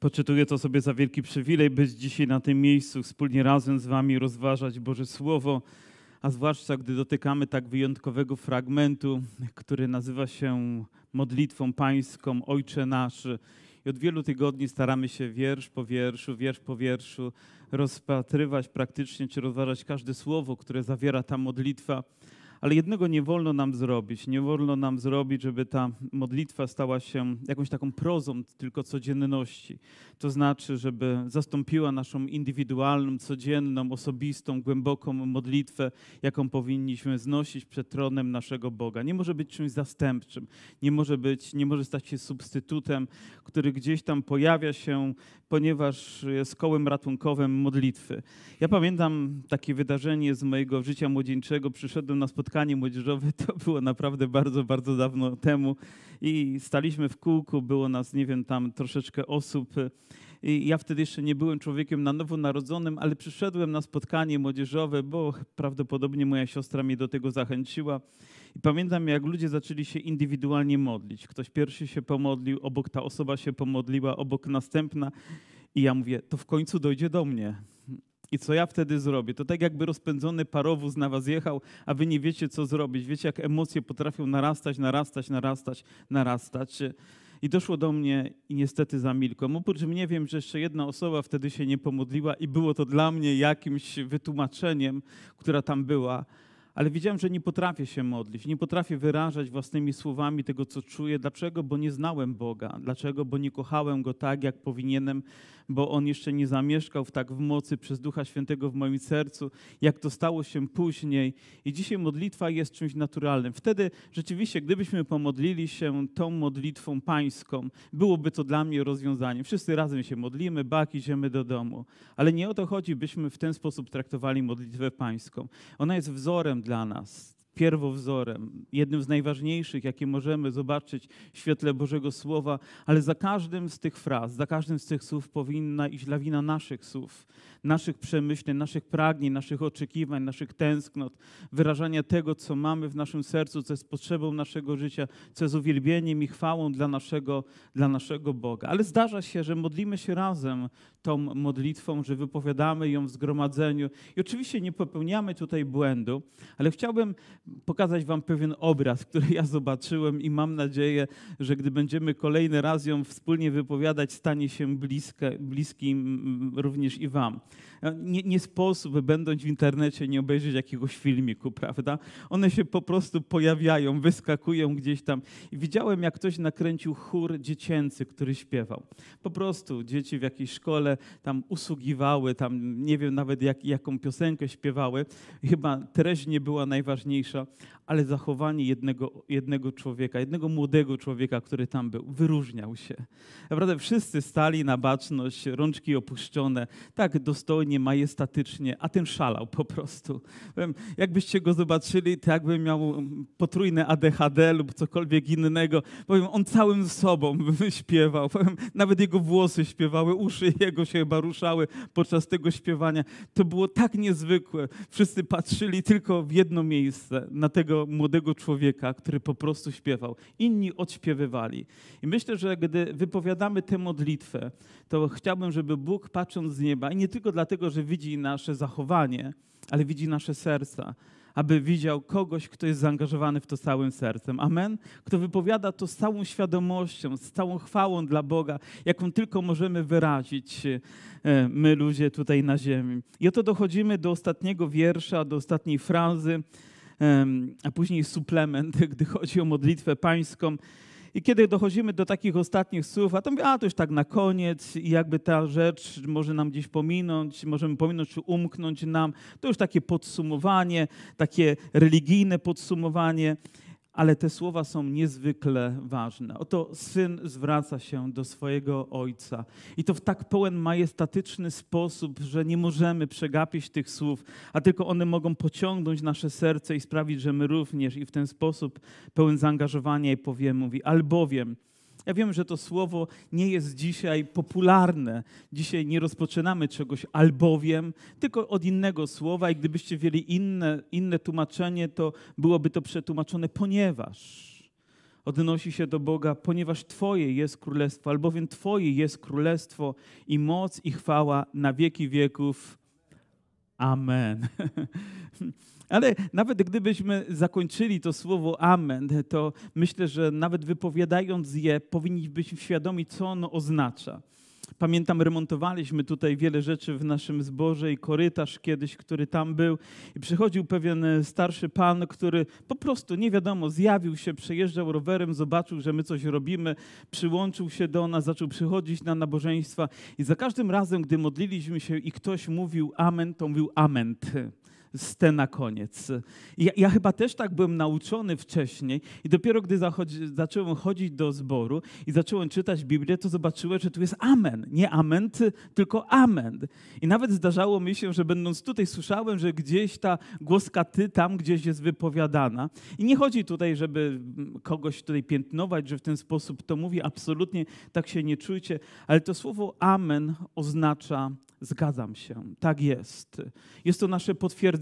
Poczytuję to sobie za wielki przywilej być dzisiaj na tym miejscu, wspólnie razem z Wami rozważać Boże Słowo, a zwłaszcza gdy dotykamy tak wyjątkowego fragmentu, który nazywa się modlitwą pańską Ojcze Nasz. I od wielu tygodni staramy się wiersz po wierszu, wiersz po wierszu rozpatrywać praktycznie, czy rozważać każde słowo, które zawiera ta modlitwa. Ale jednego nie wolno nam zrobić. Nie wolno nam zrobić, żeby ta modlitwa stała się jakąś taką prozą tylko codzienności. To znaczy, żeby zastąpiła naszą indywidualną, codzienną, osobistą, głęboką modlitwę, jaką powinniśmy znosić przed tronem naszego Boga. Nie może być czymś zastępczym. Nie może być, nie może stać się substytutem, który gdzieś tam pojawia się, ponieważ jest kołem ratunkowym modlitwy. Ja pamiętam takie wydarzenie z mojego życia młodzieńczego. Przyszedłem na spotkanie spotkanie młodzieżowe to było naprawdę bardzo, bardzo dawno temu i staliśmy w kółku, było nas, nie wiem, tam troszeczkę osób. I ja wtedy jeszcze nie byłem człowiekiem na nowo narodzonym, ale przyszedłem na spotkanie młodzieżowe, bo prawdopodobnie moja siostra mnie do tego zachęciła. I pamiętam, jak ludzie zaczęli się indywidualnie modlić. Ktoś pierwszy się pomodlił, obok ta osoba się pomodliła, obok następna. I ja mówię, to w końcu dojdzie do mnie. I co ja wtedy zrobię? To tak jakby rozpędzony parowóz na was jechał, a wy nie wiecie, co zrobić. Wiecie, jak emocje potrafią narastać, narastać, narastać, narastać. I doszło do mnie i niestety zamilkłem. Oprócz mnie wiem, że jeszcze jedna osoba wtedy się nie pomodliła i było to dla mnie jakimś wytłumaczeniem, która tam była ale widziałem, że nie potrafię się modlić, nie potrafię wyrażać własnymi słowami tego, co czuję. Dlaczego? Bo nie znałem Boga. Dlaczego? Bo nie kochałem Go tak, jak powinienem, bo On jeszcze nie zamieszkał w tak w mocy przez Ducha Świętego w moim sercu, jak to stało się później. I dzisiaj modlitwa jest czymś naturalnym. Wtedy rzeczywiście, gdybyśmy pomodlili się tą modlitwą pańską, byłoby to dla mnie rozwiązaniem. Wszyscy razem się modlimy, bak, idziemy do domu. Ale nie o to chodzi, byśmy w ten sposób traktowali modlitwę pańską. Ona jest wzorem dla nas pierwowzorem, jednym z najważniejszych, jakie możemy zobaczyć w świetle Bożego Słowa, ale za każdym z tych fraz, za każdym z tych słów powinna iść lawina naszych słów, naszych przemyśleń, naszych pragnień, naszych oczekiwań, naszych tęsknot, wyrażania tego, co mamy w naszym sercu, co jest potrzebą naszego życia, co jest uwielbieniem i chwałą dla naszego, dla naszego Boga. Ale zdarza się, że modlimy się razem tą modlitwą, że wypowiadamy ją w zgromadzeniu i oczywiście nie popełniamy tutaj błędu, ale chciałbym pokazać Wam pewien obraz, który ja zobaczyłem i mam nadzieję, że gdy będziemy kolejny raz ją wspólnie wypowiadać, stanie się bliskie, bliskim również i Wam. Nie, nie sposób, będąc w internecie, nie obejrzeć jakiegoś filmiku, prawda? One się po prostu pojawiają, wyskakują gdzieś tam. I widziałem, jak ktoś nakręcił chór dziecięcy, który śpiewał. Po prostu dzieci w jakiejś szkole tam usługiwały, tam nie wiem nawet jak, jaką piosenkę śpiewały. Chyba treść nie była najważniejsza, ale zachowanie jednego, jednego człowieka, jednego młodego człowieka, który tam był, wyróżniał się. Naprawdę wszyscy stali na baczność, rączki opuszczone, tak dostojnie, majestatycznie, a ten szalał po prostu. Jakbyście go zobaczyli, to jakby miał potrójne ADHD lub cokolwiek innego. Powiem, on całym sobą śpiewał. Powiem, nawet jego włosy śpiewały, uszy jego się chyba ruszały podczas tego śpiewania. To było tak niezwykłe. Wszyscy patrzyli tylko w jedno miejsce, na tego młodego człowieka, który po prostu śpiewał. Inni odśpiewywali. I myślę, że gdy wypowiadamy tę modlitwę, to chciałbym, żeby Bóg patrząc z nieba, i nie tylko dlatego, że widzi nasze zachowanie, ale widzi nasze serca, aby widział kogoś, kto jest zaangażowany w to całym sercem. Amen? Kto wypowiada to z całą świadomością, z całą chwałą dla Boga, jaką tylko możemy wyrazić e, my, ludzie tutaj na ziemi. I oto dochodzimy do ostatniego wiersza, do ostatniej frazy a później suplement, gdy chodzi o modlitwę pańską. I kiedy dochodzimy do takich ostatnich słów, a to mówię, a to już tak na koniec i jakby ta rzecz może nam gdzieś pominąć, możemy pominąć czy umknąć nam, to już takie podsumowanie, takie religijne podsumowanie ale te słowa są niezwykle ważne. Oto syn zwraca się do swojego ojca i to w tak pełen majestatyczny sposób, że nie możemy przegapić tych słów, a tylko one mogą pociągnąć nasze serce i sprawić, że my również i w ten sposób pełen zaangażowania i powiemy, mówi, albowiem ja wiem, że to słowo nie jest dzisiaj popularne. Dzisiaj nie rozpoczynamy czegoś albowiem, tylko od innego słowa i gdybyście wzięli inne, inne tłumaczenie, to byłoby to przetłumaczone ponieważ. odnosi się do Boga, ponieważ Twoje jest królestwo, albowiem Twoje jest królestwo i moc i chwała na wieki wieków. Amen. Ale nawet gdybyśmy zakończyli to słowo amen, to myślę, że nawet wypowiadając je, powinniśmy świadomić, co ono oznacza. Pamiętam, remontowaliśmy tutaj wiele rzeczy w naszym zborze i korytarz kiedyś, który tam był. I przychodził pewien e, starszy pan, który po prostu nie wiadomo, zjawił się, przejeżdżał rowerem, zobaczył, że my coś robimy, przyłączył się do nas, zaczął przychodzić na nabożeństwa. I za każdym razem, gdy modliliśmy się i ktoś mówił amen, to mówił ament z na koniec. Ja, ja, chyba też tak byłem nauczony wcześniej i dopiero gdy zachodzi, zacząłem chodzić do zboru i zacząłem czytać Biblię, to zobaczyłem, że tu jest amen. Nie amen, tylko amen. I nawet zdarzało mi się, że będąc tutaj słyszałem, że gdzieś ta głoska ty tam gdzieś jest wypowiadana. I nie chodzi tutaj, żeby kogoś tutaj piętnować, że w ten sposób to mówi. Absolutnie tak się nie czujcie, ale to słowo amen oznacza Zgadzam się, tak jest. Jest to nasze potwierdzenie.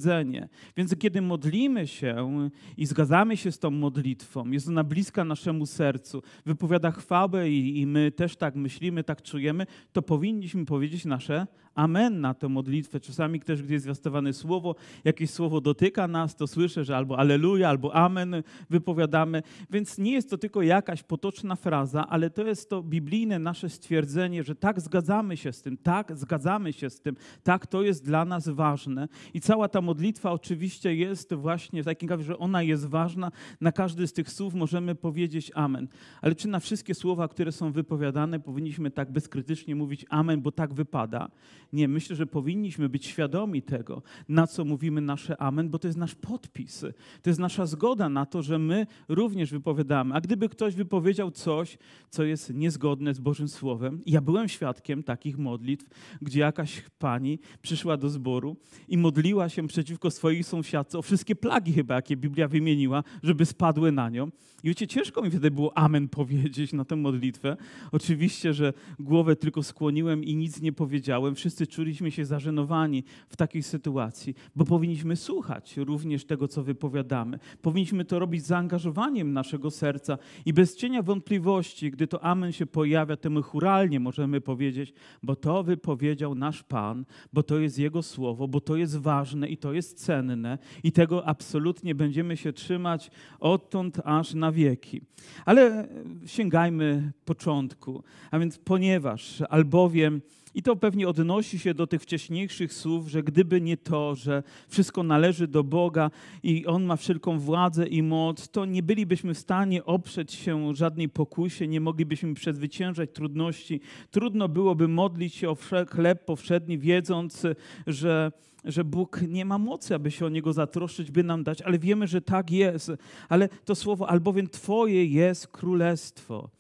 Więc kiedy modlimy się i zgadzamy się z tą modlitwą, jest ona bliska naszemu sercu, wypowiada chwałę i, i my też tak myślimy, tak czujemy, to powinniśmy powiedzieć nasze amen na tę modlitwę. Czasami też, gdy jest zwiastowane słowo, jakieś słowo dotyka nas, to słyszę, że albo aleluja, albo amen wypowiadamy. Więc nie jest to tylko jakaś potoczna fraza, ale to jest to biblijne nasze stwierdzenie, że tak zgadzamy się z tym, tak zgadzamy się z tym, tak to jest dla nas ważne. I cała ta modlitwa oczywiście jest właśnie w takim kawie, że ona jest ważna. Na każdy z tych słów możemy powiedzieć amen. Ale czy na wszystkie słowa, które są wypowiadane, powinniśmy tak bezkrytycznie mówić amen, bo tak wypada? Nie, myślę, że powinniśmy być świadomi tego, na co mówimy nasze amen, bo to jest nasz podpis. To jest nasza zgoda na to, że my również wypowiadamy. A gdyby ktoś wypowiedział coś, co jest niezgodne z Bożym Słowem, ja byłem świadkiem takich modlitw, gdzie jakaś pani przyszła do zboru i modliła się przeciwko swojej sąsiadce o wszystkie plagi chyba, jakie Biblia wymieniła, żeby spadły na nią. I wiecie, ciężko mi wtedy było amen powiedzieć na tę modlitwę. Oczywiście, że głowę tylko skłoniłem i nic nie powiedziałem. Wszyscy czuliśmy się zażenowani w takiej sytuacji, bo powinniśmy słuchać również tego, co wypowiadamy. Powinniśmy to robić z zaangażowaniem naszego serca i bez cienia wątpliwości, gdy to amen się pojawia, to my churalnie możemy powiedzieć, bo to wypowiedział nasz Pan, bo to jest Jego słowo, bo to jest ważne i to jest cenne i tego absolutnie będziemy się trzymać odtąd aż na wieki. Ale sięgajmy początku, a więc ponieważ, albowiem i to pewnie odnosi się do tych wcześniejszych słów, że gdyby nie to, że wszystko należy do Boga i On ma wszelką władzę i moc, to nie bylibyśmy w stanie oprzeć się żadnej pokusie, nie moglibyśmy przezwyciężać trudności. Trudno byłoby modlić się o chleb powszedni, wiedząc, że że Bóg nie ma mocy, aby się o Niego zatroszczyć, by nam dać, ale wiemy, że tak jest. Ale to słowo, albowiem Twoje jest królestwo.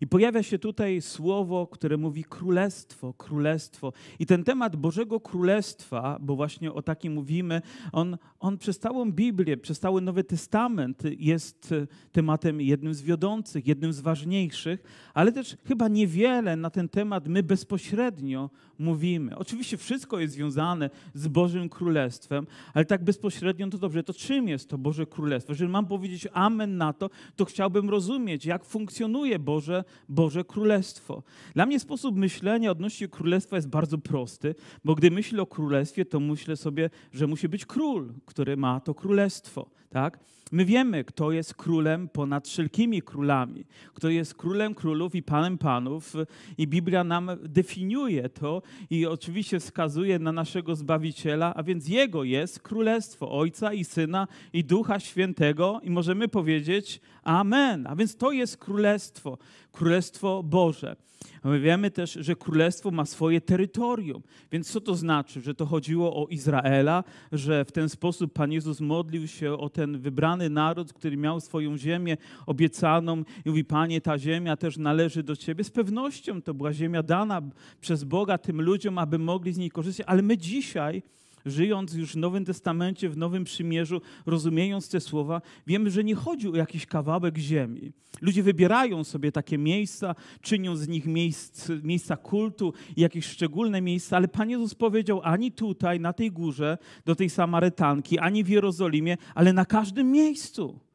I pojawia się tutaj słowo, które mówi królestwo, królestwo. I ten temat Bożego Królestwa, bo właśnie o takim mówimy, on, on przez całą Biblię, przez cały Nowy Testament jest tematem jednym z wiodących, jednym z ważniejszych, ale też chyba niewiele na ten temat my bezpośrednio mówimy. Oczywiście wszystko jest związane z Bożym Królestwem, ale tak bezpośrednio to dobrze. To czym jest to Boże Królestwo? Jeżeli mam powiedzieć amen na to, to chciałbym rozumieć, jak funkcjonuje Boże, Boże Królestwo. Dla mnie sposób myślenia odnośnie Królestwa jest bardzo prosty, bo gdy myślę o Królestwie, to myślę sobie, że musi być król, który ma to Królestwo. Tak? My wiemy, kto jest królem ponad wszelkimi królami, kto jest królem królów i panem panów, i Biblia nam definiuje to i oczywiście wskazuje na naszego Zbawiciela, a więc Jego jest królestwo Ojca i Syna i Ducha Świętego, i możemy powiedzieć Amen. A więc to jest królestwo, królestwo Boże. My wiemy też, że królestwo ma swoje terytorium. Więc co to znaczy? Że to chodziło o Izraela, że w ten sposób Pan Jezus modlił się o ten wybrany naród, który miał swoją ziemię obiecaną i mówi, Panie, ta ziemia też należy do Ciebie. Z pewnością to była ziemia dana przez Boga tym ludziom, aby mogli z niej korzystać, ale my dzisiaj żyjąc już w Nowym Testamencie, w Nowym Przymierzu, rozumiejąc te słowa, wiemy, że nie chodzi o jakiś kawałek ziemi. Ludzie wybierają sobie takie miejsca, czynią z nich miejsc, miejsca kultu jakieś szczególne miejsca, ale Pan Jezus powiedział ani tutaj, na tej górze, do tej Samarytanki, ani w Jerozolimie, ale na każdym miejscu.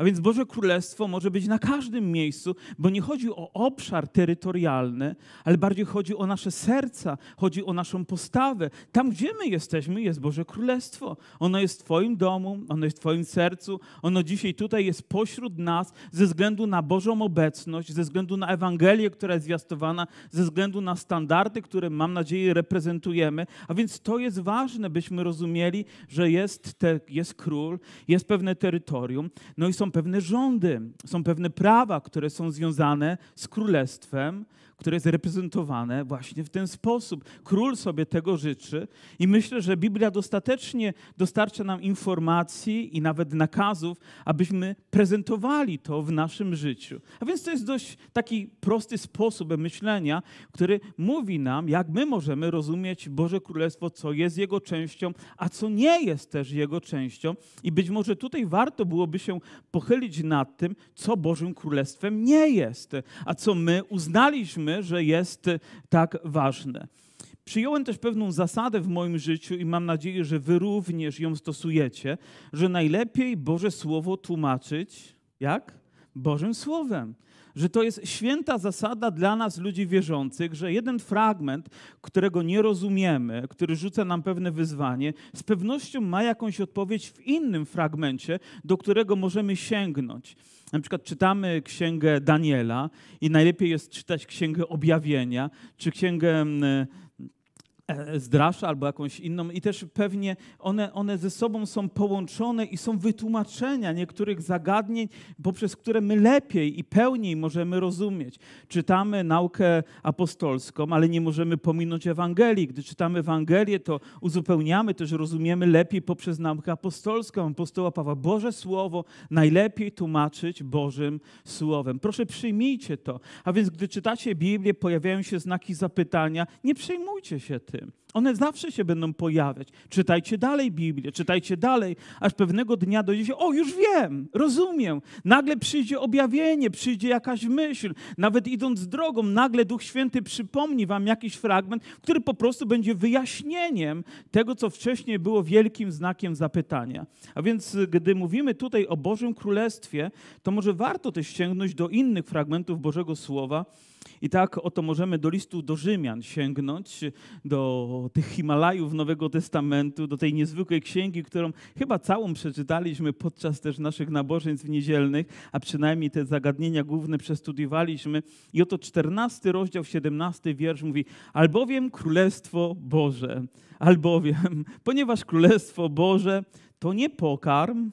A więc Boże Królestwo może być na każdym miejscu, bo nie chodzi o obszar terytorialny, ale bardziej chodzi o nasze serca, chodzi o naszą postawę. Tam, gdzie my jesteśmy, jest Boże Królestwo. Ono jest w Twoim domu, ono jest w Twoim sercu, ono dzisiaj tutaj jest pośród nas ze względu na Bożą obecność, ze względu na Ewangelię, która jest zwiastowana, ze względu na standardy, które mam nadzieję reprezentujemy. A więc to jest ważne, byśmy rozumieli, że jest, te, jest król, jest pewne terytorium, no i są pewne rządy, są pewne prawa, które są związane z królestwem, które jest reprezentowane właśnie w ten sposób. Król sobie tego życzy i myślę, że Biblia dostatecznie dostarcza nam informacji i nawet nakazów, abyśmy prezentowali to w naszym życiu. A więc to jest dość taki prosty sposób myślenia, który mówi nam, jak my możemy rozumieć Boże Królestwo, co jest jego częścią, a co nie jest też jego częścią. I być może tutaj warto byłoby się pochylić nad tym, co Bożym Królestwem nie jest, a co my uznaliśmy, że jest tak ważne. Przyjąłem też pewną zasadę w moim życiu i mam nadzieję, że wy również ją stosujecie, że najlepiej Boże Słowo tłumaczyć jak? Bożym Słowem. Że to jest święta zasada dla nas, ludzi wierzących, że jeden fragment, którego nie rozumiemy, który rzuca nam pewne wyzwanie, z pewnością ma jakąś odpowiedź w innym fragmencie, do którego możemy sięgnąć. Na przykład czytamy księgę Daniela i najlepiej jest czytać księgę objawienia, czy księgę mm, zdrasza albo jakąś inną i też pewnie one, one ze sobą są połączone i są wytłumaczenia niektórych zagadnień, poprzez które my lepiej i pełniej możemy rozumieć. Czytamy naukę apostolską, ale nie możemy pominąć Ewangelii. Gdy czytamy Ewangelię, to uzupełniamy, też rozumiemy lepiej poprzez naukę apostolską. Apostoła Pawła, Boże Słowo najlepiej tłumaczyć Bożym Słowem. Proszę przyjmijcie to. A więc gdy czytacie Biblię, pojawiają się znaki zapytania, nie przejmujcie się tym. him. One zawsze się będą pojawiać. Czytajcie dalej Biblię, czytajcie dalej, aż pewnego dnia dojdzie się, o już wiem, rozumiem. Nagle przyjdzie objawienie, przyjdzie jakaś myśl. Nawet idąc drogą, nagle Duch Święty przypomni wam jakiś fragment, który po prostu będzie wyjaśnieniem tego, co wcześniej było wielkim znakiem zapytania. A więc gdy mówimy tutaj o Bożym Królestwie, to może warto też sięgnąć do innych fragmentów Bożego Słowa, i tak oto możemy do listu do Rzymian sięgnąć, do tych Himalajów Nowego Testamentu, do tej niezwykłej księgi, którą chyba całą przeczytaliśmy podczas też naszych nabożeństw niedzielnych, a przynajmniej te zagadnienia główne przestudiowaliśmy. I oto 14 rozdział, 17 wiersz mówi, albowiem Królestwo Boże, albowiem, ponieważ Królestwo Boże to nie pokarm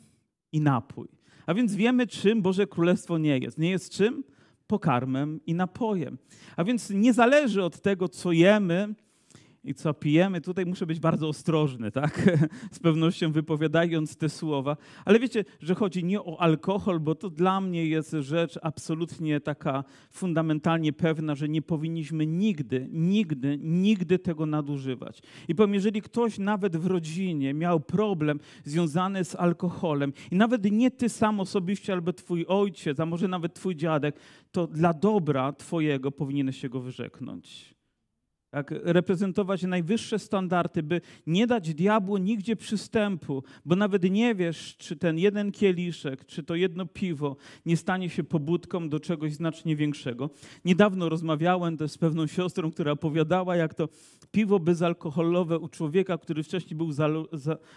i napój. A więc wiemy, czym Boże Królestwo nie jest. Nie jest czym? pokarmem i napojem. A więc nie zależy od tego, co jemy, i co pijemy, tutaj muszę być bardzo ostrożny, tak? Z pewnością wypowiadając te słowa. Ale wiecie, że chodzi nie o alkohol, bo to dla mnie jest rzecz absolutnie taka fundamentalnie pewna, że nie powinniśmy nigdy, nigdy, nigdy tego nadużywać. I powiem, jeżeli ktoś nawet w rodzinie miał problem związany z alkoholem i nawet nie ty sam osobiście, albo twój ojciec, a może nawet twój dziadek, to dla dobra twojego powinieneś się go wyrzeknąć jak reprezentować najwyższe standardy, by nie dać diabłu nigdzie przystępu, bo nawet nie wiesz, czy ten jeden kieliszek, czy to jedno piwo nie stanie się pobudką do czegoś znacznie większego. Niedawno rozmawiałem też z pewną siostrą, która opowiadała, jak to piwo bezalkoholowe u człowieka, który wcześniej był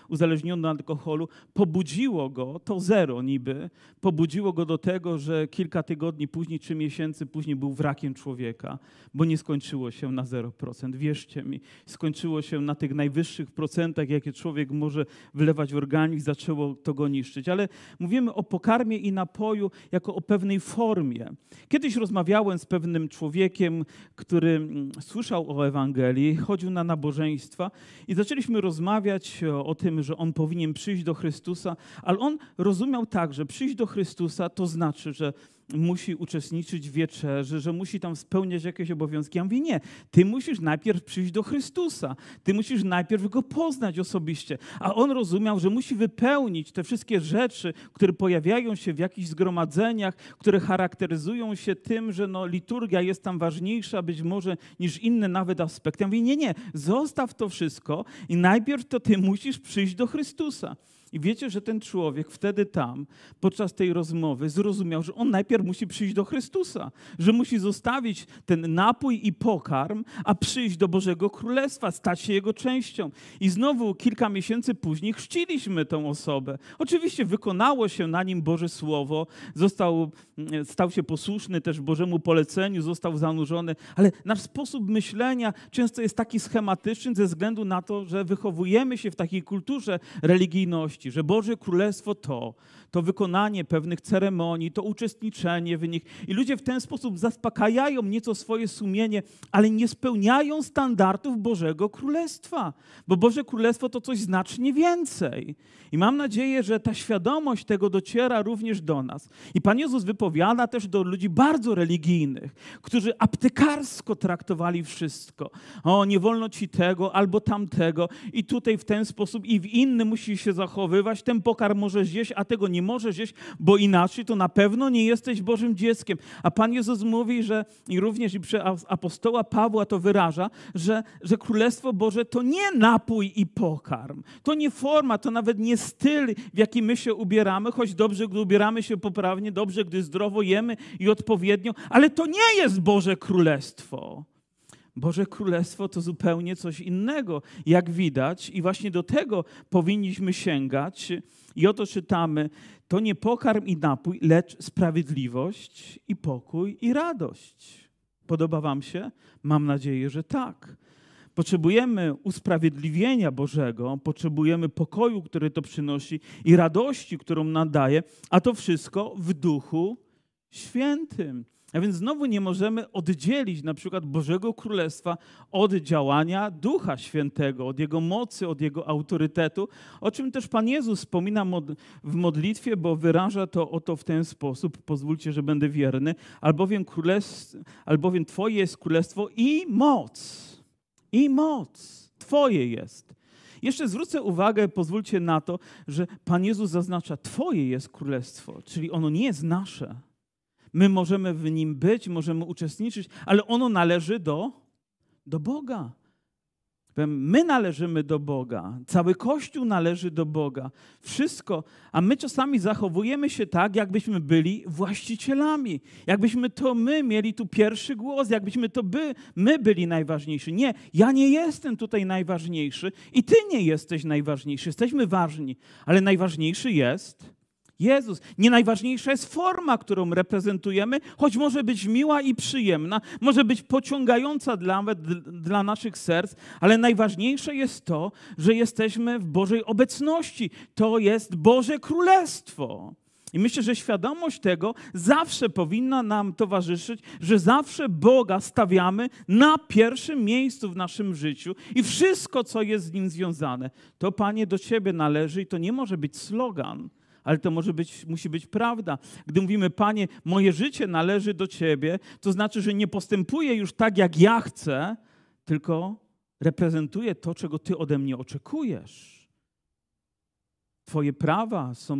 uzależniony od alkoholu, pobudziło go, to zero niby, pobudziło go do tego, że kilka tygodni później, czy miesięcy później był wrakiem człowieka, bo nie skończyło się na 0% procent. Wierzcie mi, skończyło się na tych najwyższych procentach, jakie człowiek może wylewać w organizm, zaczęło to go niszczyć. Ale mówimy o pokarmie i napoju jako o pewnej formie. Kiedyś rozmawiałem z pewnym człowiekiem, który mm, słyszał o Ewangelii, chodził na nabożeństwa i zaczęliśmy rozmawiać o tym, że on powinien przyjść do Chrystusa, ale on rozumiał tak, że przyjść do Chrystusa to znaczy, że musi uczestniczyć w wieczerzy, że musi tam spełniać jakieś obowiązki. Ja mówię, nie, ty musisz najpierw przyjść do Chrystusa, ty musisz najpierw Go poznać osobiście. A on rozumiał, że musi wypełnić te wszystkie rzeczy, które pojawiają się w jakichś zgromadzeniach, które charakteryzują się tym, że no, liturgia jest tam ważniejsza być może niż inne nawet aspekty. Ja mówię, nie, nie, zostaw to wszystko i najpierw to ty musisz przyjść do Chrystusa. I wiecie, że ten człowiek wtedy tam, podczas tej rozmowy, zrozumiał, że on najpierw musi przyjść do Chrystusa, że musi zostawić ten napój i pokarm, a przyjść do Bożego Królestwa, stać się jego częścią. I znowu kilka miesięcy później chrzciliśmy tę osobę. Oczywiście wykonało się na nim Boże Słowo, został, mm, stał się posłuszny też Bożemu poleceniu, został zanurzony, ale nasz sposób myślenia często jest taki schematyczny ze względu na to, że wychowujemy się w takiej kulturze religijności, że Boże Królestwo to, to wykonanie pewnych ceremonii, to uczestniczenie w nich. I ludzie w ten sposób zaspokajają nieco swoje sumienie, ale nie spełniają standardów Bożego Królestwa, bo Boże Królestwo to coś znacznie więcej. I mam nadzieję, że ta świadomość tego dociera również do nas. I Pan Jezus wypowiada też do ludzi bardzo religijnych, którzy aptekarsko traktowali wszystko. O, nie wolno ci tego albo tamtego, i tutaj w ten sposób, i w inny musisz się zachowywać. Ten pokarm możesz zjeść, a tego nie możesz zjeść, bo inaczej to na pewno nie jesteś Bożym dzieckiem. A Pan Jezus mówi, że i również i przez apostoła Pawła to wyraża, że, że Królestwo Boże to nie napój i pokarm, to nie forma, to nawet nie styl, w jaki my się ubieramy, choć dobrze, gdy ubieramy się poprawnie, dobrze, gdy zdrowo jemy i odpowiednio, ale to nie jest Boże Królestwo. Boże Królestwo to zupełnie coś innego, jak widać, i właśnie do tego powinniśmy sięgać. I oto czytamy: To nie pokarm i napój, lecz sprawiedliwość i pokój i radość. Podoba Wam się? Mam nadzieję, że tak. Potrzebujemy usprawiedliwienia Bożego, potrzebujemy pokoju, który to przynosi i radości, którą nadaje, a to wszystko w duchu świętym. A więc znowu nie możemy oddzielić na przykład Bożego Królestwa od działania Ducha Świętego, od Jego mocy, od Jego autorytetu, o czym też Pan Jezus wspomina w modlitwie, bo wyraża to oto w ten sposób, pozwólcie, że będę wierny, albowiem, królestw, albowiem Twoje jest Królestwo i moc i moc Twoje jest. Jeszcze zwrócę uwagę, pozwólcie na to, że Pan Jezus zaznacza, Twoje jest królestwo, czyli ono nie jest nasze. My możemy w nim być, możemy uczestniczyć, ale ono należy do, do Boga. My należymy do Boga, cały Kościół należy do Boga, wszystko, a my czasami zachowujemy się tak, jakbyśmy byli właścicielami, jakbyśmy to my mieli tu pierwszy głos, jakbyśmy to by, my byli najważniejsi. Nie, ja nie jestem tutaj najważniejszy i ty nie jesteś najważniejszy. Jesteśmy ważni, ale najważniejszy jest Jezus. Nie najważniejsza jest forma, którą reprezentujemy, choć może być miła i przyjemna, może być pociągająca dla, dla naszych serc, ale najważniejsze jest to, że jesteśmy w Bożej obecności. To jest Boże Królestwo. I myślę, że świadomość tego zawsze powinna nam towarzyszyć, że zawsze Boga stawiamy na pierwszym miejscu w naszym życiu i wszystko, co jest z nim związane, to Panie do Ciebie należy i to nie może być slogan ale to może być, musi być prawda. Gdy mówimy, Panie, moje życie należy do Ciebie, to znaczy, że nie postępuję już tak, jak ja chcę, tylko reprezentuję to, czego Ty ode mnie oczekujesz. Twoje prawa są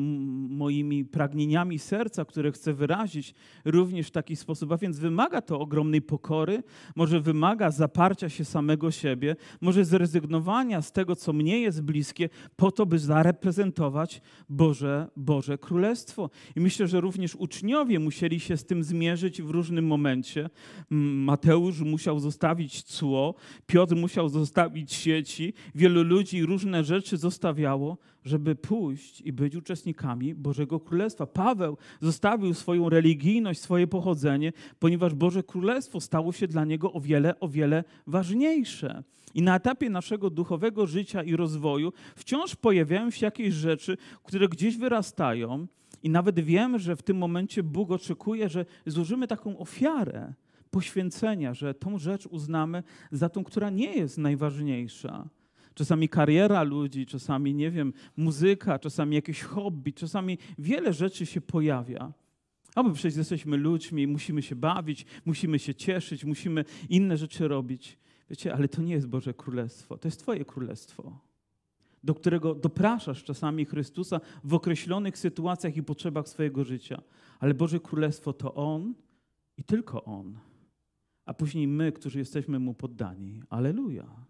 moimi pragnieniami serca, które chcę wyrazić również w taki sposób. A więc wymaga to ogromnej pokory, może wymaga zaparcia się samego siebie, może zrezygnowania z tego, co mnie jest bliskie, po to, by zareprezentować Boże, Boże Królestwo. I myślę, że również uczniowie musieli się z tym zmierzyć w różnym momencie. Mateusz musiał zostawić cło, Piotr musiał zostawić sieci, wielu ludzi różne rzeczy zostawiało, żeby pójść i być uczestnikami Bożego Królestwa. Paweł zostawił swoją religijność, swoje pochodzenie, ponieważ Boże Królestwo stało się dla niego o wiele, o wiele ważniejsze. I na etapie naszego duchowego życia i rozwoju wciąż pojawiają się jakieś rzeczy, które gdzieś wyrastają, i nawet wiem, że w tym momencie Bóg oczekuje, że złożymy taką ofiarę poświęcenia, że tą rzecz uznamy za tą, która nie jest najważniejsza czasami kariera ludzi, czasami, nie wiem, muzyka, czasami jakieś hobby, czasami wiele rzeczy się pojawia. A my przecież jesteśmy ludźmi, musimy się bawić, musimy się cieszyć, musimy inne rzeczy robić. Wiecie, ale to nie jest Boże Królestwo, to jest Twoje Królestwo, do którego dopraszasz czasami Chrystusa w określonych sytuacjach i potrzebach swojego życia. Ale Boże Królestwo to On i tylko On. A później my, którzy jesteśmy Mu poddani. Aleluja.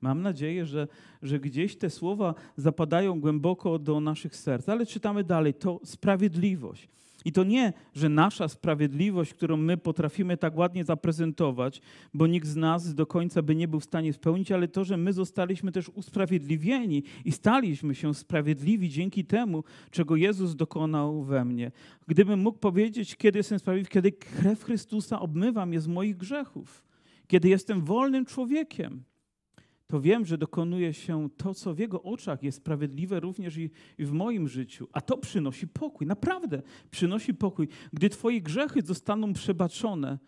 Mam nadzieję, że, że gdzieś te słowa zapadają głęboko do naszych serc, ale czytamy dalej. To sprawiedliwość. I to nie, że nasza sprawiedliwość, którą my potrafimy tak ładnie zaprezentować, bo nikt z nas do końca by nie był w stanie spełnić, ale to, że my zostaliśmy też usprawiedliwieni i staliśmy się sprawiedliwi dzięki temu, czego Jezus dokonał we mnie. Gdybym mógł powiedzieć, kiedy jestem sprawiedliwy, kiedy krew Chrystusa obmywa mnie z moich grzechów, kiedy jestem wolnym człowiekiem to wiem, że dokonuje się to, co w Jego oczach jest sprawiedliwe również i, w moim życiu. A to przynosi pokój, naprawdę przynosi pokój. Gdy Twoje grzechy zostaną przebaczone,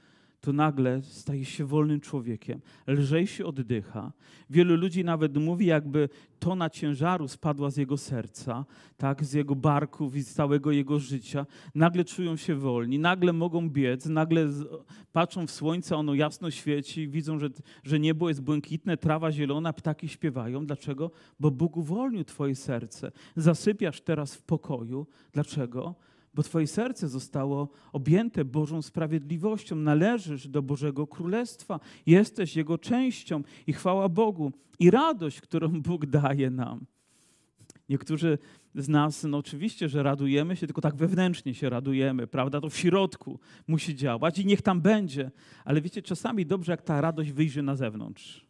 to nagle staje się wolnym człowiekiem, lżej się oddycha. Wielu ludzi nawet mówi, jakby tona ciężaru spadła z jego serca, tak, z jego barków i z całego jego życia. Nagle czują się wolni, nagle mogą biec, nagle patrzą w słońce, ono jasno świeci, widzą, że, że niebo jest błękitne, trawa zielona, ptaki śpiewają. Dlaczego? Bo Bóg uwolnił twoje serce. Zasypiasz teraz w pokoju. Dlaczego? Bo Twoje serce zostało objęte Bożą sprawiedliwością. Należysz do Bożego Królestwa, jesteś Jego częścią i chwała Bogu i radość, którą Bóg daje nam. Niektórzy z nas, no oczywiście, że radujemy się, tylko tak wewnętrznie się radujemy, prawda? To w środku musi działać i niech tam będzie. Ale wiecie, czasami dobrze, jak ta radość wyjrzy na zewnątrz.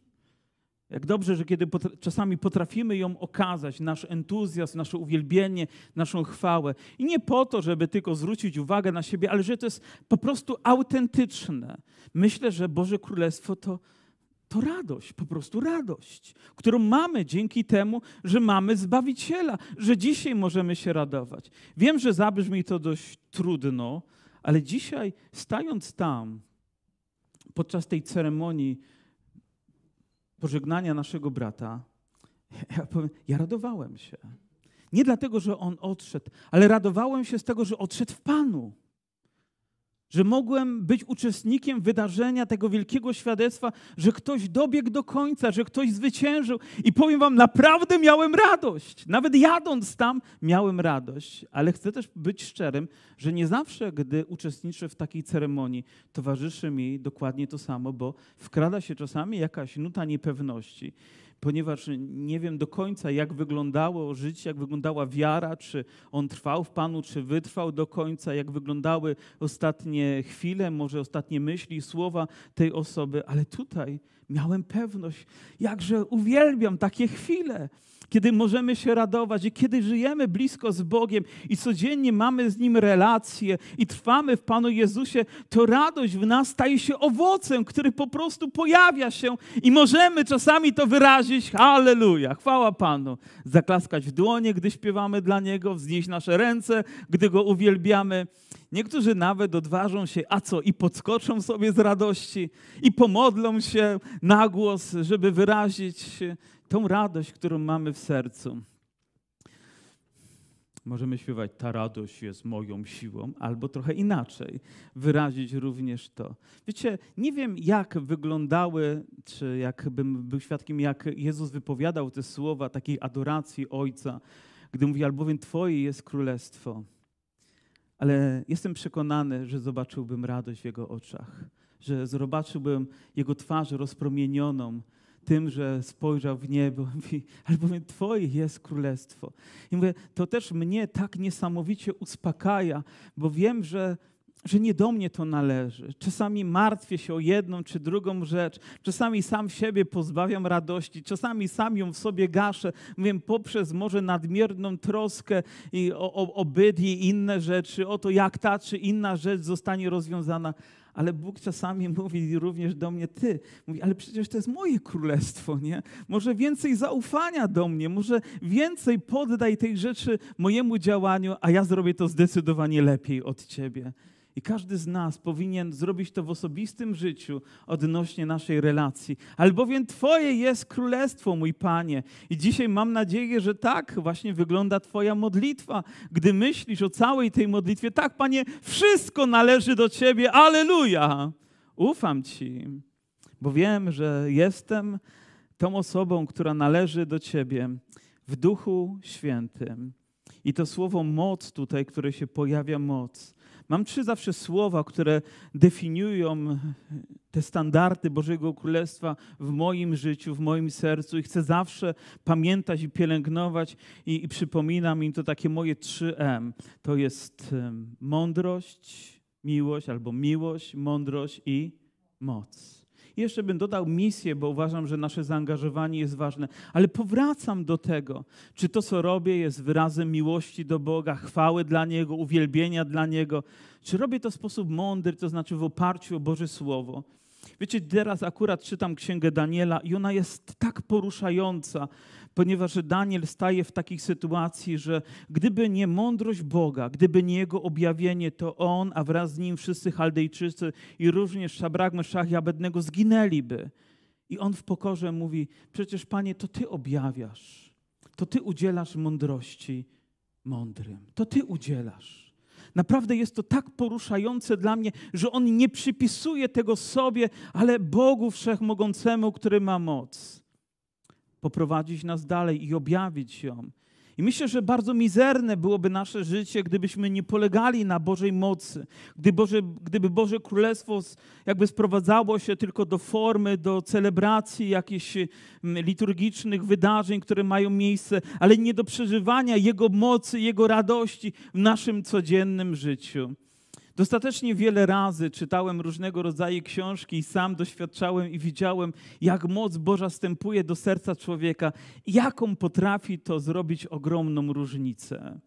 Jak dobrze, że kiedy czasami potrafimy ją okazać, nasz entuzjazm, nasze uwielbienie, naszą chwałę. I nie po to, żeby tylko zwrócić uwagę na siebie, ale że to jest po prostu autentyczne. Myślę, że Boże Królestwo to, to radość, po prostu radość, którą mamy dzięki temu, że mamy Zbawiciela, że dzisiaj możemy się radować. Wiem, że zabrzmi to dość trudno, ale dzisiaj, stając tam, podczas tej ceremonii, pożegnania naszego brata, ja, powiem, ja radowałem się. Nie dlatego, że on odszedł, ale radowałem się z tego, że odszedł w Panu że mogłem być uczestnikiem wydarzenia tego wielkiego świadectwa, że ktoś dobiegł do końca, że ktoś zwyciężył. I powiem Wam, naprawdę miałem radość. Nawet jadąc tam, miałem radość. Ale chcę też być szczerym, że nie zawsze, gdy uczestniczę w takiej ceremonii, towarzyszy mi dokładnie to samo, bo wkrada się czasami jakaś nuta niepewności ponieważ nie wiem do końca, jak wyglądało życie, jak wyglądała wiara, czy on trwał w Panu, czy wytrwał do końca, jak wyglądały ostatnie chwile, może ostatnie myśli słowa tej osoby, ale tutaj miałem pewność, jakże uwielbiam takie chwile kiedy możemy się radować i kiedy żyjemy blisko z Bogiem i codziennie mamy z Nim relacje i trwamy w Panu Jezusie, to radość w nas staje się owocem, który po prostu pojawia się i możemy czasami to wyrazić. Halleluja, chwała Panu. Zaklaskać w dłonie, gdy śpiewamy dla Niego, wznieść nasze ręce, gdy Go uwielbiamy. Niektórzy nawet odważą się, a co, i podskoczą sobie z radości, i pomodlą się na głos, żeby wyrazić tą radość, którą mamy w sercu. Możemy śpiewać, ta radość jest moją siłą, albo trochę inaczej, wyrazić również to. Wiecie, nie wiem, jak wyglądały, czy jakbym był świadkiem, jak Jezus wypowiadał te słowa takiej adoracji Ojca, gdy mówi, albowiem Twoje jest królestwo. Ale jestem przekonany, że zobaczyłbym radość w Jego oczach, że zobaczyłbym Jego twarz rozpromienioną, tym, że spojrzał w niebo, mówi, albowiem Twoje jest królestwo. I mówię, to też mnie tak niesamowicie uspokaja, bo wiem, że że nie do mnie to należy. Czasami martwię się o jedną czy drugą rzecz, czasami sam siebie pozbawiam radości, czasami sam ją w sobie gaszę, mówię, poprzez może nadmierną troskę i o, o, o byt i inne rzeczy, o to, jak ta czy inna rzecz zostanie rozwiązana ale Bóg czasami mówi również do mnie, ty, mówi, ale przecież to jest moje królestwo, nie? Może więcej zaufania do mnie, może więcej poddaj tej rzeczy mojemu działaniu, a ja zrobię to zdecydowanie lepiej od ciebie. I każdy z nas powinien zrobić to w osobistym życiu odnośnie naszej relacji. Albowiem Twoje jest królestwo, mój Panie. I dzisiaj mam nadzieję, że tak właśnie wygląda Twoja modlitwa. Gdy myślisz o całej tej modlitwie, tak, Panie, wszystko należy do Ciebie. Aleluja! Ufam Ci, bo wiem, że jestem tą osobą, która należy do Ciebie w Duchu Świętym. I to słowo moc tutaj, które się pojawia, moc Mam trzy zawsze słowa, które definiują te standardy Bożego Królestwa w moim życiu, w moim sercu i chcę zawsze pamiętać i pielęgnować i, i przypominam im to takie moje 3M. To jest mądrość, miłość albo miłość, mądrość i moc. Jeszcze bym dodał misję, bo uważam, że nasze zaangażowanie jest ważne. Ale powracam do tego, czy to, co robię, jest wyrazem miłości do Boga, chwały dla Niego, uwielbienia dla Niego, czy robię to w sposób mądry, to znaczy w oparciu o Boże Słowo. Wiecie, teraz akurat czytam Księgę Daniela i ona jest tak poruszająca, ponieważ Daniel staje w takiej sytuacji, że gdyby nie mądrość Boga, gdyby nie Jego objawienie, to on, a wraz z nim wszyscy Chaldejczycy i również Szabrak, Meszach i Abednego zginęliby. I on w pokorze mówi, przecież Panie, to Ty objawiasz, to Ty udzielasz mądrości mądrym, to Ty udzielasz. Naprawdę jest to tak poruszające dla mnie, że on nie przypisuje tego sobie, ale Bogu Wszechmogącemu, który ma moc poprowadzić nas dalej i objawić ją. I myślę, że bardzo mizerne byłoby nasze życie, gdybyśmy nie polegali na Bożej mocy, gdy Boże, gdyby Boże Królestwo jakby sprowadzało się tylko do formy, do celebracji jakichś mm, liturgicznych wydarzeń, które mają miejsce, ale nie do przeżywania Jego mocy, Jego radości w naszym codziennym życiu. Dostatecznie wiele razy czytałem różnego rodzaju książki i sam doświadczałem i widziałem, jak moc Boża stępuje do serca człowieka, jaką potrafi to zrobić ogromną różnicę.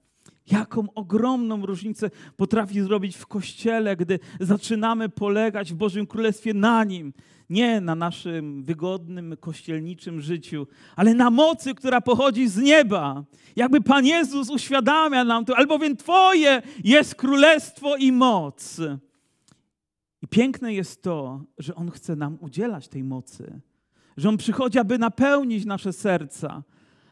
Jaką ogromną różnicę potrafi zrobić w kościele, gdy zaczynamy polegać w Bożym Królestwie na Nim. Nie na naszym wygodnym, kościelniczym życiu, ale na mocy, która pochodzi z nieba. Jakby Pan Jezus uświadamia nam to, albowiem Twoje jest królestwo i moc. I piękne jest to, że On chce nam udzielać tej mocy, że On przychodzi, aby napełnić nasze serca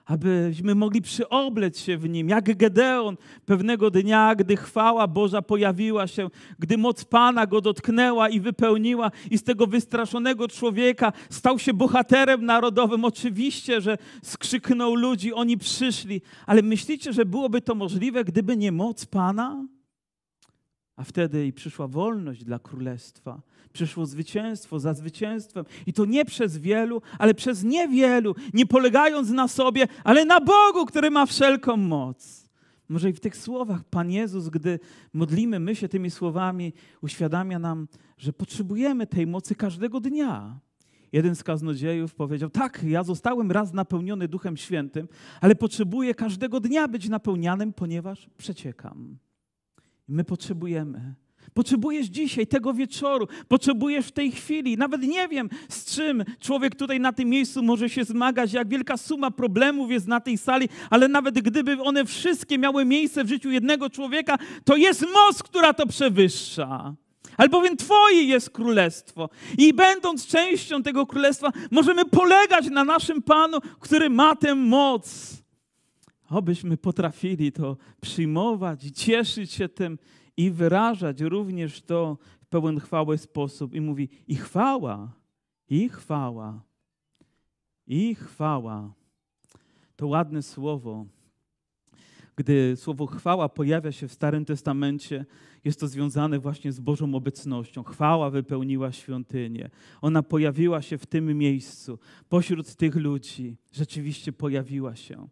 abyśmy mogli przyobleć się w nim, jak Gedeon pewnego dnia, gdy chwała Boża pojawiła się, gdy moc Pana go dotknęła i wypełniła, i z tego wystraszonego człowieka stał się bohaterem narodowym. Oczywiście, że skrzyknął ludzi, oni przyszli, ale myślicie, że byłoby to możliwe, gdyby nie moc Pana? A wtedy i przyszła wolność dla królestwa przyszło zwycięstwo za zwycięstwem. I to nie przez wielu, ale przez niewielu, nie polegając na sobie, ale na Bogu, który ma wszelką moc. Może i w tych słowach Pan Jezus, gdy modlimy my się tymi słowami, uświadamia nam, że potrzebujemy tej mocy każdego dnia. Jeden z kaznodziejów powiedział: Tak, ja zostałem raz napełniony Duchem Świętym, ale potrzebuję każdego dnia być napełnianym, ponieważ przeciekam. My potrzebujemy Potrzebujesz dzisiaj, tego wieczoru, potrzebujesz w tej chwili. Nawet nie wiem, z czym człowiek tutaj na tym miejscu może się zmagać, jak wielka suma problemów jest na tej sali, ale nawet gdyby one wszystkie miały miejsce w życiu jednego człowieka, to jest moc, która to przewyższa. Albowiem Twoje jest królestwo. I będąc częścią tego królestwa, możemy polegać na naszym Panu, który ma tę moc. Obyśmy potrafili to przyjmować i cieszyć się tym i wyrażać również to w pełen chwały sposób. I mówi: i chwała, i chwała, i chwała. To ładne słowo. Gdy słowo chwała pojawia się w Starym Testamencie, jest to związane właśnie z Bożą obecnością. Chwała wypełniła świątynię. Ona pojawiła się w tym miejscu, pośród tych ludzi. Rzeczywiście pojawiła się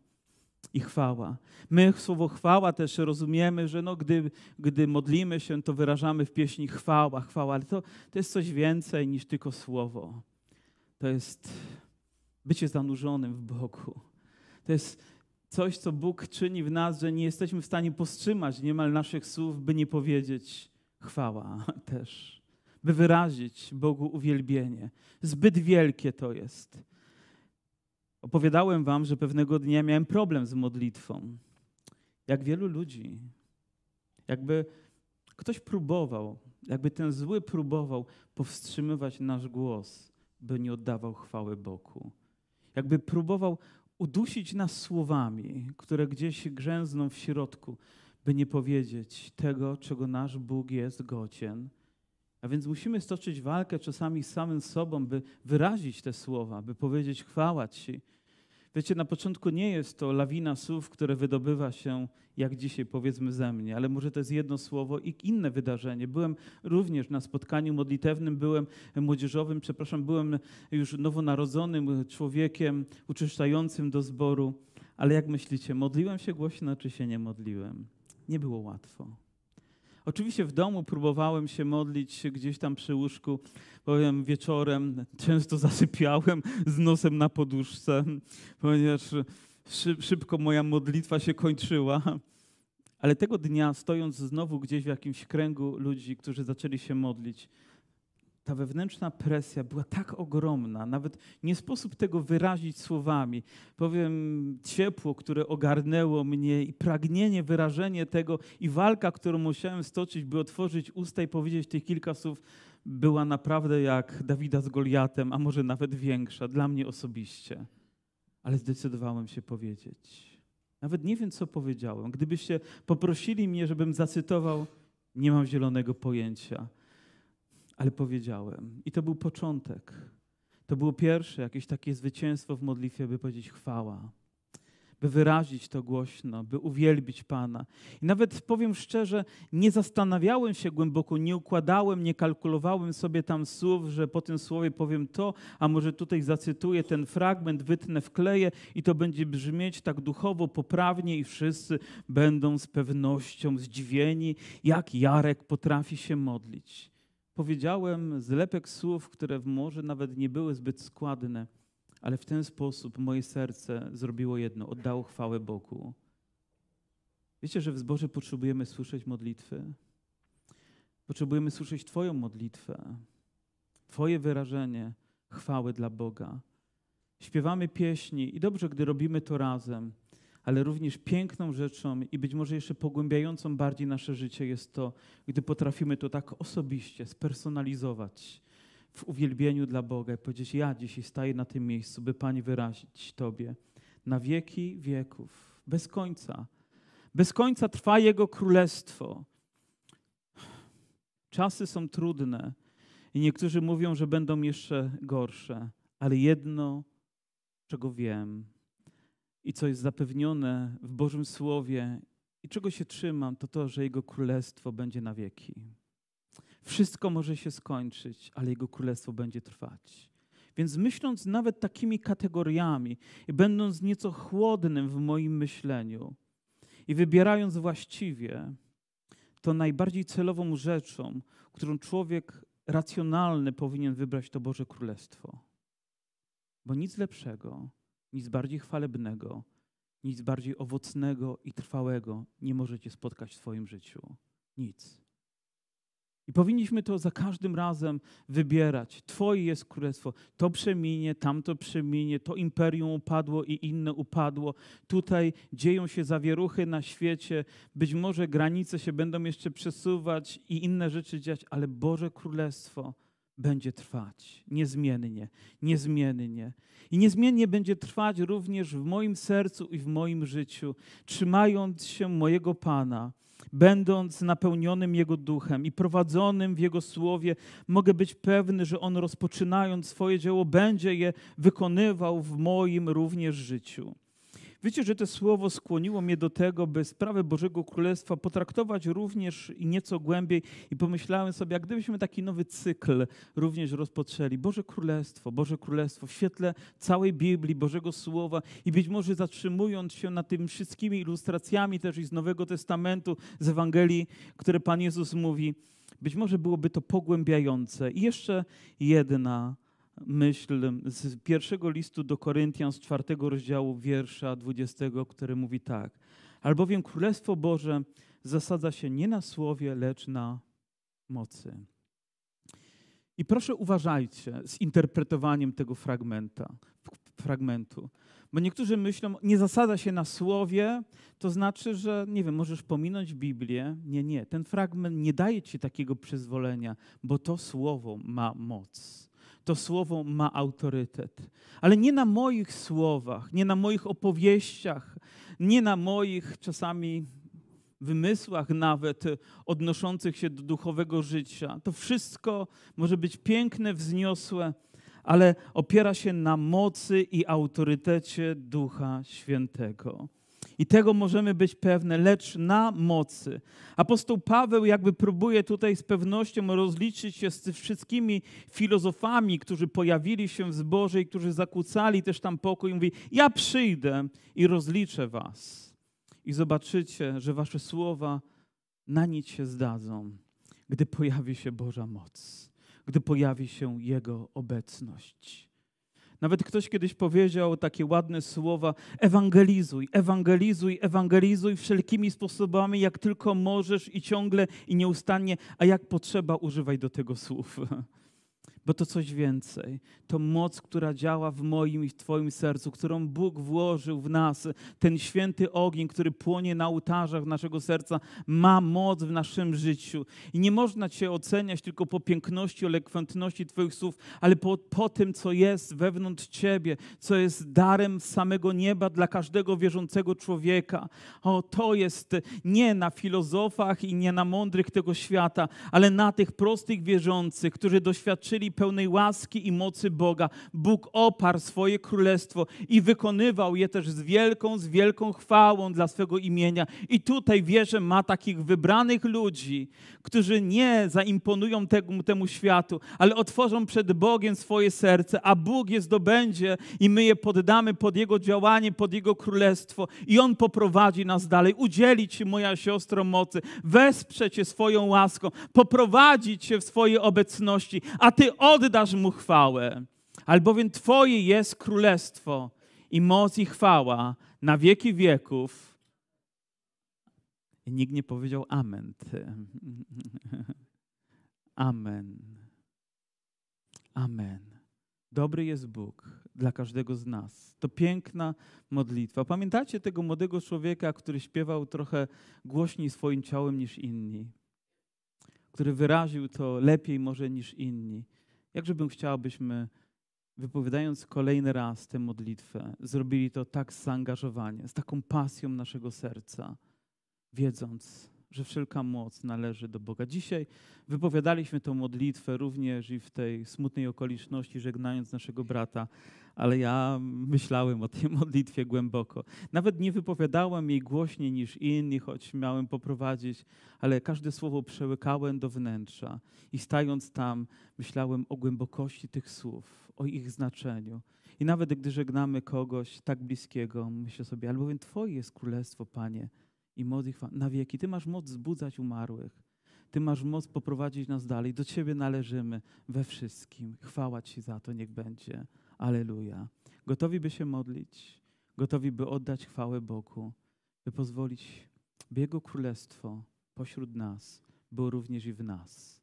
i chwała. My słowo chwała też rozumiemy, że no, gdy, gdy modlimy się, to wyrażamy w pieśni chwała, chwała, ale to, to jest coś więcej niż tylko słowo. To jest bycie zanurzonym w Bogu. To jest coś, co Bóg czyni w nas, że nie jesteśmy w stanie powstrzymać niemal naszych słów, by nie powiedzieć chwała też, by wyrazić Bogu uwielbienie. Zbyt wielkie to jest. Opowiadałem wam, że pewnego dnia miałem problem z modlitwą. Jak wielu ludzi. Jakby ktoś próbował, jakby ten zły próbował powstrzymywać nasz głos, by nie oddawał chwały Bogu. Jakby próbował udusić nas słowami, które gdzieś grzęzną w środku, by nie powiedzieć tego, czego nasz Bóg jest godzien. A więc musimy stoczyć walkę czasami z samym sobą, by wyrazić te słowa, by powiedzieć chwała Ci. Wiecie, na początku nie jest to lawina słów, które wydobywa się, jak dzisiaj powiedzmy ze mnie, ale może to jest jedno słowo i inne wydarzenie. Byłem również na spotkaniu modlitewnym, byłem młodzieżowym, przepraszam, byłem już nowonarodzonym człowiekiem uczyszczającym do zboru, ale jak myślicie, modliłem się głośno, czy się nie modliłem? Nie było łatwo. Oczywiście w domu próbowałem się modlić gdzieś tam przy łóżku, powiem wieczorem, często zasypiałem z nosem na poduszce, ponieważ szybko moja modlitwa się kończyła. Ale tego dnia, stojąc znowu gdzieś w jakimś kręgu ludzi, którzy zaczęli się modlić, ta wewnętrzna presja była tak ogromna, nawet nie sposób tego wyrazić słowami. Powiem, ciepło, które ogarnęło mnie i pragnienie, wyrażenie tego i walka, którą musiałem stoczyć, by otworzyć usta i powiedzieć tych kilka słów, była naprawdę jak Dawida z Goliatem, a może nawet większa, dla mnie osobiście. Ale zdecydowałem się powiedzieć. Nawet nie wiem, co powiedziałem. Gdybyście poprosili mnie, żebym zacytował, nie mam zielonego pojęcia ale powiedziałem. I to był początek. To było pierwsze jakieś takie zwycięstwo w modlitwie, by powiedzieć chwała, by wyrazić to głośno, by uwielbić Pana. I nawet powiem szczerze, nie zastanawiałem się głęboko, nie układałem, nie kalkulowałem sobie tam słów, że po tym słowie powiem to, a może tutaj zacytuję ten fragment, wytnę, wkleję i to będzie brzmieć tak duchowo, poprawnie i wszyscy będą z pewnością zdziwieni, jak Jarek potrafi się modlić powiedziałem zlepek słów, które może nawet nie były zbyt składne, ale w ten sposób moje serce zrobiło jedno, oddało chwałę Bogu. Wiecie, że w zborze potrzebujemy słyszeć modlitwy? Potrzebujemy słyszeć Twoją modlitwę, Twoje wyrażenie chwały dla Boga. Śpiewamy pieśni i dobrze, gdy robimy to razem ale również piękną rzeczą i być może jeszcze pogłębiającą bardziej nasze życie jest to, gdy potrafimy to tak osobiście spersonalizować w uwielbieniu dla Boga i powiedzieć: Ja dzisiaj staję na tym miejscu, by Pani wyrazić Tobie na wieki wieków, bez końca. Bez końca trwa Jego królestwo. Czasy są trudne i niektórzy mówią, że będą jeszcze gorsze, ale jedno, czego wiem, i co jest zapewnione w Bożym Słowie i czego się trzymam, to to, że Jego Królestwo będzie na wieki. Wszystko może się skończyć, ale Jego Królestwo będzie trwać. Więc myśląc nawet takimi kategoriami i będąc nieco chłodnym w moim myśleniu i wybierając właściwie, to najbardziej celową rzeczą, którą człowiek racjonalny powinien wybrać, to Boże Królestwo. Bo nic lepszego nic bardziej chwalebnego, nic bardziej owocnego i trwałego nie możecie spotkać w swoim życiu. Nic. I powinniśmy to za każdym razem wybierać. Twoje jest królestwo. To przeminie, tamto przeminie, to imperium upadło i inne upadło. Tutaj dzieją się zawieruchy na świecie. Być może granice się będą jeszcze przesuwać i inne rzeczy dziać, ale Boże Królestwo będzie trwać niezmiennie, niezmiennie. I niezmiennie będzie trwać również w moim sercu i w moim życiu, trzymając się mojego Pana, będąc napełnionym Jego duchem i prowadzonym w Jego słowie, mogę być pewny, że On rozpoczynając swoje dzieło, będzie je wykonywał w moim również życiu. Wiecie, że to słowo skłoniło mnie do tego, by sprawę Bożego Królestwa potraktować również i nieco głębiej i pomyślałem sobie, jak gdybyśmy taki nowy cykl również rozpoczęli. Boże Królestwo, Boże Królestwo w świetle całej Biblii, Bożego Słowa i być może zatrzymując się nad tymi wszystkimi ilustracjami też i z Nowego Testamentu, z Ewangelii, które Pan Jezus mówi, być może byłoby to pogłębiające. I jeszcze jedna myśl z pierwszego listu do Koryntian, z czwartego rozdziału wiersza dwudziestego, który mówi tak. Albowiem Królestwo Boże zasadza się nie na słowie, lecz na mocy. I proszę uważajcie z interpretowaniem tego fragmenta, fragmentu. Bo niektórzy myślą, nie zasada się na słowie, to znaczy, że nie wiem, możesz pominąć Biblię. Nie, nie. Ten fragment nie daje ci takiego przyzwolenia, bo to słowo ma moc to słowo ma autorytet. Ale nie na moich słowach, nie na moich opowieściach, nie na moich czasami wymysłach nawet odnoszących się do duchowego życia. To wszystko może być piękne, wzniosłe, ale opiera się na mocy i autorytecie Ducha Świętego. I tego możemy być pewne, lecz na mocy. Apostoł Paweł jakby próbuje tutaj z pewnością rozliczyć się z wszystkimi filozofami, którzy pojawili się w zborze i którzy zakłócali też tam pokój. Mówi, ja przyjdę i rozliczę was. I zobaczycie, że wasze słowa na nic się zdadzą, gdy pojawi się Boża moc, gdy pojawi się Jego obecność. Nawet ktoś kiedyś powiedział takie ładne słowa: ewangelizuj, ewangelizuj, ewangelizuj wszelkimi sposobami, jak tylko możesz i ciągle i nieustannie, a jak potrzeba, używaj do tego słów. Bo to coś więcej. To moc, która działa w moim i w Twoim sercu, którą Bóg włożył w nas. Ten święty ogień, który płonie na ołtarzach naszego serca, ma moc w naszym życiu. I nie można Cię oceniać tylko po piękności, elokwentności Twoich słów, ale po, po tym, co jest wewnątrz Ciebie, co jest darem samego nieba dla każdego wierzącego człowieka. O, to jest nie na filozofach i nie na mądrych tego świata, ale na tych prostych wierzących, którzy doświadczyli pełnej łaski i mocy Boga. Bóg oparł swoje królestwo i wykonywał je też z wielką, z wielką chwałą dla swego imienia. I tutaj wierzę, ma takich wybranych ludzi, którzy nie zaimponują temu, temu światu, ale otworzą przed Bogiem swoje serce, a Bóg je zdobędzie i my je poddamy pod Jego działanie, pod Jego królestwo i On poprowadzi nas dalej. Udzielić Ci, moja siostro, mocy, wesprzeć Cię swoją łaską, poprowadzić Cię w swojej obecności, a Ty oddasz Mu chwałę. Albowiem Twoje jest królestwo i moc i chwała na wieki wieków. I nikt nie powiedział amen. Amen. Amen. Dobry jest Bóg dla każdego z nas. To piękna modlitwa. Pamiętacie tego młodego człowieka, który śpiewał trochę głośniej swoim ciałem niż inni? Który wyraził to lepiej może niż inni. Jakże bym chciał, abyśmy wypowiadając kolejny raz tę modlitwę, zrobili to tak z zaangażowaniem, z taką pasją naszego serca, wiedząc, że wszelka moc należy do Boga. Dzisiaj wypowiadaliśmy tę modlitwę również i w tej smutnej okoliczności, żegnając naszego brata, ale ja myślałem o tej modlitwie głęboko. Nawet nie wypowiadałem jej głośniej niż inni, choć miałem poprowadzić, ale każde słowo przełykałem do wnętrza i stając tam, myślałem o głębokości tych słów, o ich znaczeniu. I nawet gdy żegnamy kogoś tak bliskiego, myślę sobie, albowiem Twoje jest królestwo, Panie i moc na wieki. Ty masz moc zbudzać umarłych. Ty masz moc poprowadzić nas dalej. Do Ciebie należymy we wszystkim. Chwała Ci za to, niech będzie. Aleluja. Gotowi by się modlić, gotowi by oddać chwałę Bogu, by pozwolić, by Jego Królestwo pośród nas było również i w nas.